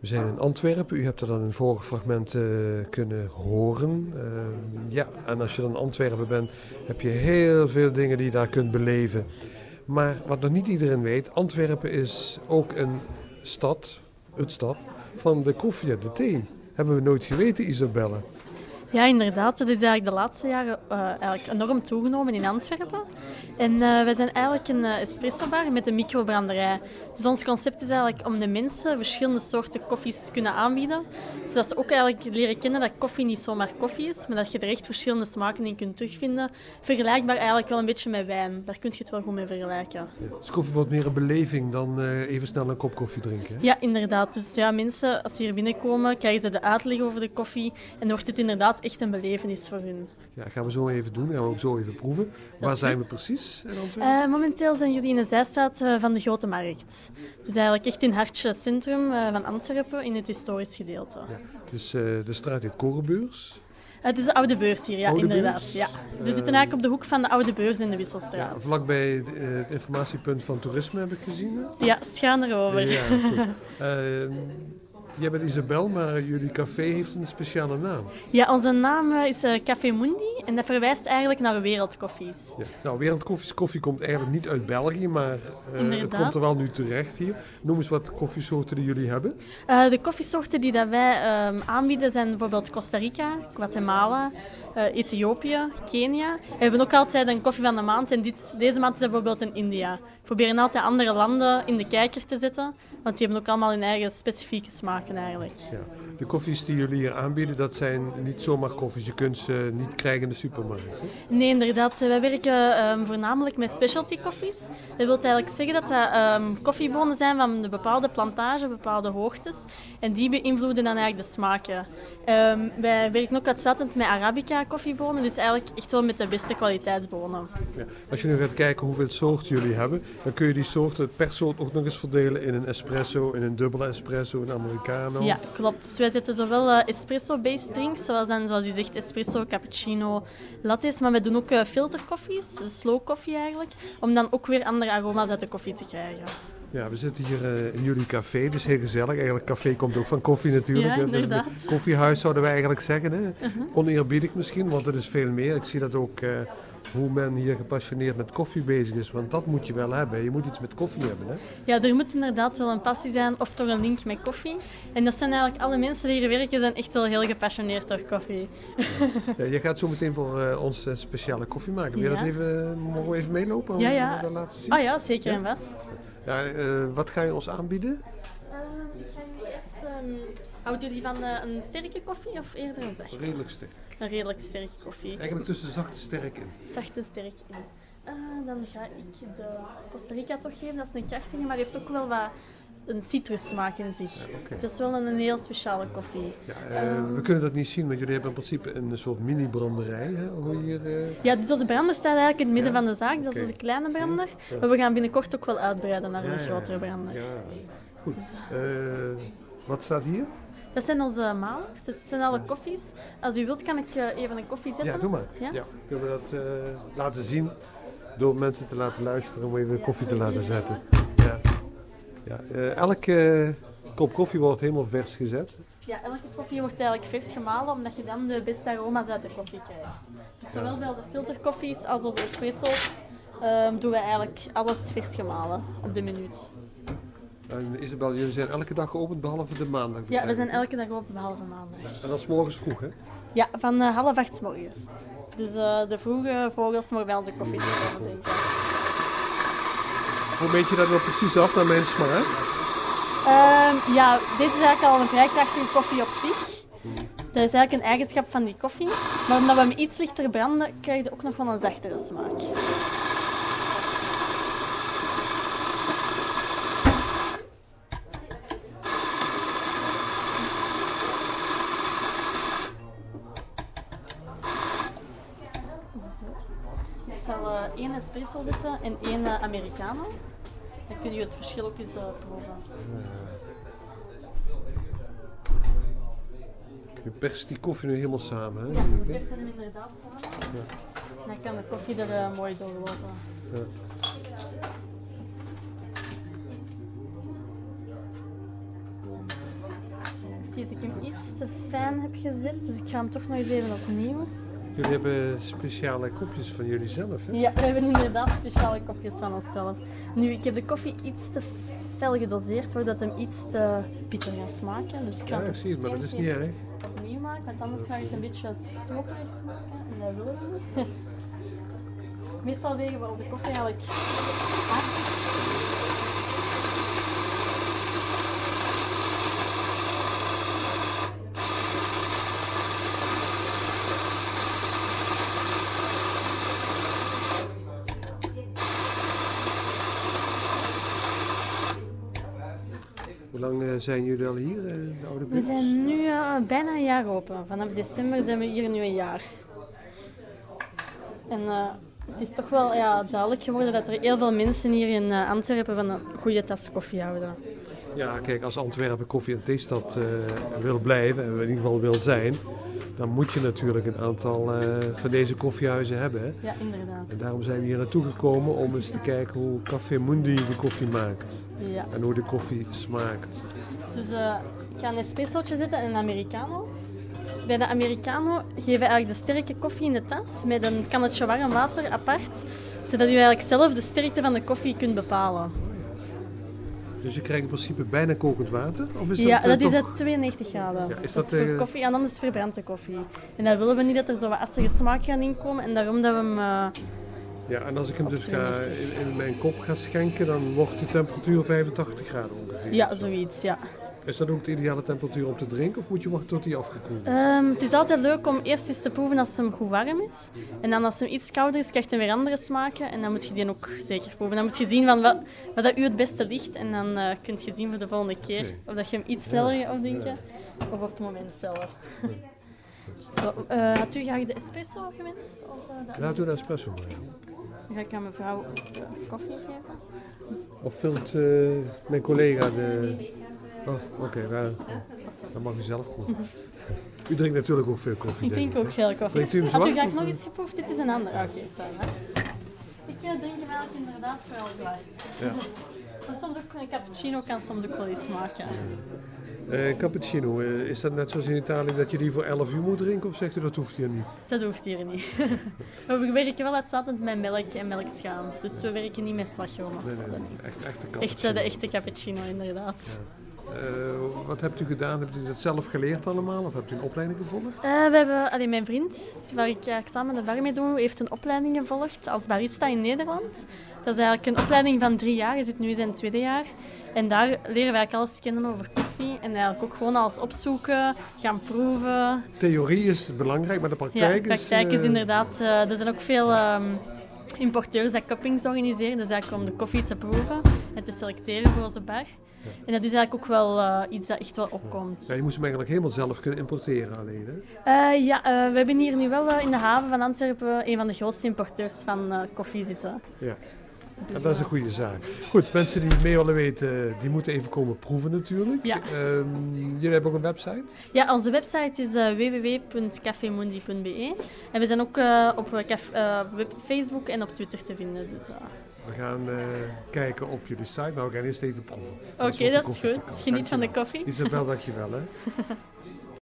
We zijn in Antwerpen. U hebt er dan in vorige fragment eh, kunnen horen. Uh, ja, en als je dan in Antwerpen bent, heb je heel veel dingen die je daar kunt beleven. Maar wat nog niet iedereen weet, Antwerpen is ook een stad, het stad, van de koffie en de thee. Hebben we nooit geweten, Isabelle. Ja, inderdaad. Dat is eigenlijk de laatste jaren uh, eigenlijk enorm toegenomen in Antwerpen. En uh, wij zijn eigenlijk een uh, espresso-bar met een microbranderij. Dus ons concept is eigenlijk om de mensen verschillende soorten koffies te kunnen aanbieden. Zodat ze ook eigenlijk leren kennen dat koffie niet zomaar koffie is, maar dat je er echt verschillende smaken in kunt terugvinden. Vergelijkbaar eigenlijk wel een beetje met wijn. Daar kun je het wel goed mee vergelijken. Ja, dus koffie wordt meer een beleving dan even snel een kop koffie drinken? Ja, inderdaad. Dus ja, mensen, als ze hier binnenkomen, krijgen ze de uitleg over de koffie. En dan wordt het inderdaad echt een belevenis voor hun. Ja, gaan we zo even doen. Gaan we ook zo even proeven. Waar zijn we precies in Antwerpen? Uh, momenteel zijn jullie in de zijstraat uh, van de Grote Markt. Dus eigenlijk echt in het hartje centrum uh, van Antwerpen, in het historisch gedeelte. Ja. Dus de straat heet Korenbeurs? het is de Oude Beurs hier, ja, oude inderdaad. Beurs? Ja. we zitten eigenlijk op de hoek van de Oude Beurs in de Wisselstraat. Ja, vlakbij het informatiepunt van toerisme heb ik gezien. Ja, schaam erover. Ja, Jij bent Isabel, maar jullie café heeft een speciale naam. Ja, onze naam is uh, Café Mundi en dat verwijst eigenlijk naar wereldkoffies. Ja. Nou, wereldkoffies, koffie komt eigenlijk niet uit België, maar uh, het komt er wel nu terecht hier. Noem eens wat koffiesoorten die jullie hebben. Uh, de koffiesoorten die dat wij um, aanbieden zijn bijvoorbeeld Costa Rica, Guatemala, Ethiopië, Kenia. We hebben ook altijd een koffie van de maand en dit, deze maand is bijvoorbeeld in India. We proberen altijd andere landen in de kijker te zetten, want die hebben ook allemaal hun eigen specifieke eigenlijk. Ja. De koffies die jullie hier aanbieden, dat zijn niet zomaar koffies. Je kunt ze niet krijgen in de supermarkt. Hè? Nee, inderdaad. Wij werken um, voornamelijk met specialty koffies. Dat wil eigenlijk zeggen dat dat um, koffiebonen zijn van een bepaalde plantage, bepaalde hoogtes. En die beïnvloeden dan eigenlijk de smaken. Um, wij werken ook uitsluitend met Arabica koffiebonen, dus eigenlijk echt wel met de beste kwaliteitsbonen. Ja. Als je nu gaat kijken hoeveel soorten jullie hebben, dan kun je die soorten per soort ook nog eens verdelen in een espresso, in een dubbele espresso, een americano. Ja, klopt. Dus wij zetten zowel uh, espresso-based drinks, zoals, dan, zoals u zegt, espresso, cappuccino, lattes, maar we doen ook uh, filterkoffies, slow koffie eigenlijk, om dan ook weer andere aroma's uit de koffie te krijgen. Ja, we zitten hier uh, in jullie café, dus heel gezellig. Eigenlijk, café komt ook van koffie natuurlijk. Ja, inderdaad. Dus koffiehuis zouden wij eigenlijk zeggen. Hè? -huh. Oneerbiedig misschien, want er is veel meer. Ik zie dat ook hoe men hier gepassioneerd met koffie bezig is. Want dat moet je wel hebben. Je moet iets met koffie hebben. Hè? Ja, er moet inderdaad wel een passie zijn of toch een link met koffie. En dat zijn eigenlijk alle mensen die hier werken, zijn echt wel heel gepassioneerd door koffie. Ja, je gaat zo meteen voor uh, ons speciale koffie maken. Wil je Ja. dat even, mogen we even meelopen? Ja, Om ja. dat laten zien? Oh ja, zeker en vast. Ja, uh, wat ga je ons aanbieden? Uh, ik ga nu eerst... Um, houdt jullie van uh, een sterke koffie of eerder een zachte? Redelijk sterk. Een redelijk sterke koffie. Eigenlijk tussen zacht en sterk in. Zacht en sterk in. Uh, dan ga ik de Costa Rica toch geven. Dat is een krachtige, maar heeft ook wel wat een citrussmaak in zich. Ja, okay. Dus dat is wel een, een heel speciale koffie. Ja, uh, um, we kunnen dat niet zien, want jullie hebben in principe een soort mini-branderij. Hier, uh... Ja, dus onze brander staat eigenlijk in het midden ja. van de zaak. Dat okay. is een kleine brander. Maar we gaan binnenkort ook wel uitbreiden naar een grotere brander. Ja, goed. Uh, wat staat hier? Dat zijn onze malers, dus dat zijn alle koffies. Als u wilt, kan ik uh, even een koffie zetten. Ja, doe maar. Ja? Ja. Kunnen we dat uh, laten zien door mensen te laten luisteren om even koffie te laten zetten. Ja. Ja. Uh, elke kop koffie wordt helemaal vers gezet. Ja, elke koffie wordt eigenlijk vers gemalen, omdat je dan de beste aroma's uit de koffie krijgt. Dus zowel bij onze filterkoffies als onze espresso's um, doen we eigenlijk alles vers gemalen op de minuut. En Isabel, jullie zijn elke dag geopend behalve de maandag? Ja, we zijn elke dag open behalve maandag. En dat is morgens vroeg, hè? Ja, van uh, half acht s morgens. Dus uh, de vroege vogels mogen bij onze koffie drinken. Hoe meet je dat nou precies af naar mijn smaak? Um, ja, dit is eigenlijk al een vrij krachtige koffie op zich. Dat is eigenlijk een eigenschap van die koffie. Maar omdat we hem iets lichter branden, krijg je ook nog wel een zachtere smaak. Ik zal uh, één espresso zetten en één uh, americano. Dan kun je het verschil ook eens uh, proeven. Je perst die koffie nu helemaal samen, hè? Ja, we persen hem inderdaad samen. Ja. Dan kan de koffie er uh, mooi doorlopen. Ja. ziet dat ik hem iets te fijn heb gezet, dus ik ga hem toch nog eens even opnieuw. Jullie hebben speciale kopjes van jullie zelf, hè? Ja, we hebben inderdaad speciale kopjes van onszelf. Nu, ik heb de koffie iets te fel gedoseerd, waardoor het hem iets te bitter gaat smaken. Dus ik ga Ja, ik zie het, maar dat is niet erg. opnieuw maken, want anders gaat het een beetje stroperig smaken. En dat willen we niet. Meestal wegen we onze koffie eigenlijk af. Hoe lang eh, zijn jullie al hier, eh, de Oude We zijn nu eh, bijna een jaar open. Vanaf december zijn we hier nu een jaar. En het is toch wel ja, duidelijk geworden dat er heel veel mensen hier in Antwerpen van een goede tas koffie houden. Ja, kijk, als Antwerpen koffie- en theestad wil blijven, en in ieder geval wil zijn, dan moet je natuurlijk een aantal eh, van deze koffiehuizen hebben. Hè? Ja, inderdaad. En daarom zijn we hier naartoe gekomen om eens te kijken hoe Café Mundi de koffie maakt. Ja. En hoe de koffie smaakt. Dus eh, ik ga een espressootje zetten en een americano. Bij de americano geven we eigenlijk de sterke koffie in de tas met een kannetje warm water apart, zodat u eigenlijk zelf de sterkte van de koffie kunt bepalen. Dus je krijgt in principe bijna kokend water? Of is ja, dat, eh, dat is at 92 graden. Ja, is dat dat, is voor eh, koffie en anders is het verbrande koffie. En daar willen we niet dat er zo wat assige smaak gaan inkomen en daarom dat we hem... eh, Ja, en als ik hem dus Op ga, in, in mijn kop ga schenken, dan wordt de temperatuur 85 graden ongeveer. ja, zoiets, ja. Is dat ook de ideale temperatuur om te drinken of moet je wachten tot hij afgekoeld is? Ehm, het is altijd leuk om eerst eens te proeven als hem goed warm is. En dan als hem iets kouder is, krijgt hij weer andere smaken. En dan moet je die ook zeker proeven. Dan moet je zien van wat, wat dat u het beste ligt. En dan eh kun je zien voor de volgende keer Nee. of dat je hem iets sneller gaat opdrinken of op het moment zelf. Zo, eh, had u graag de espresso gewenst? Of, de Ja, doe de espresso maar. Dan ga ik aan mevrouw de koffie geven. Of vult mijn collega de... Oh, oké, ja, dan mag u zelf proeven. U drinkt natuurlijk ook veel koffie. Ik drink ook gele koffie. Drinkt u hem Had u graag nog iets geproefd? Dit is een ander. Oké, sorry. Ik eh, drink hem eigenlijk inderdaad vooral zwart. Ja. Maar soms ook een cappuccino kan soms ook wel eens smaken. Eh, cappuccino, eh, is dat net zoals in Italië dat je die voor 11 uur moet drinken of zegt u dat hoeft hier niet? Dat hoeft hier niet. we werken wel uitsluitend met melk en melkschuim. Dus we werken niet met slagroom of Nee, zo. nee, dat echt, echte Echt cappuccino. de echte cappuccino, inderdaad. Eh, wat hebt u gedaan? Hebt u dat zelf geleerd allemaal of hebt u een opleiding gevolgd? Eh, we hebben, allee, mijn vriend, waar ik eigenlijk samen de bar mee doe, heeft een opleiding gevolgd als barista in Nederland. Dat is eigenlijk een opleiding van drie jaar. Hij zit nu in zijn tweede jaar. En daar leren wij eigenlijk alles kennen over koffie. En eigenlijk ook gewoon alles opzoeken, gaan proeven. Theorie is belangrijk, maar de Ja, praktijk, de praktijk is... is eh, inderdaad... eh, er zijn ook veel ehm, importeurs die cuppings organiseren. Dus eigenlijk om de koffie te proeven en te selecteren voor onze bar. En dat is eigenlijk ook wel eh, iets dat echt wel opkomt. Ja, je moest hem eigenlijk helemaal zelf kunnen importeren alleen. Hè? Eh, ja, eh, we hebben hier nu wel in de haven van Antwerpen een van de grootste importeurs van koffie zitten. Ja. Dus, En dat is een goede zaak. Goed, mensen die mee willen weten, die moeten even komen proeven natuurlijk. Ja. Ehm, jullie hebben ook een website? Ja, onze website is www.cafemundi.be. En we zijn ook op Facebook en op Twitter te vinden. Dus. We gaan eh, kijken op jullie site, maar we gaan eerst even proeven. Oké, dat is goed. Geniet van de koffie. Isabel, dankjewel hè.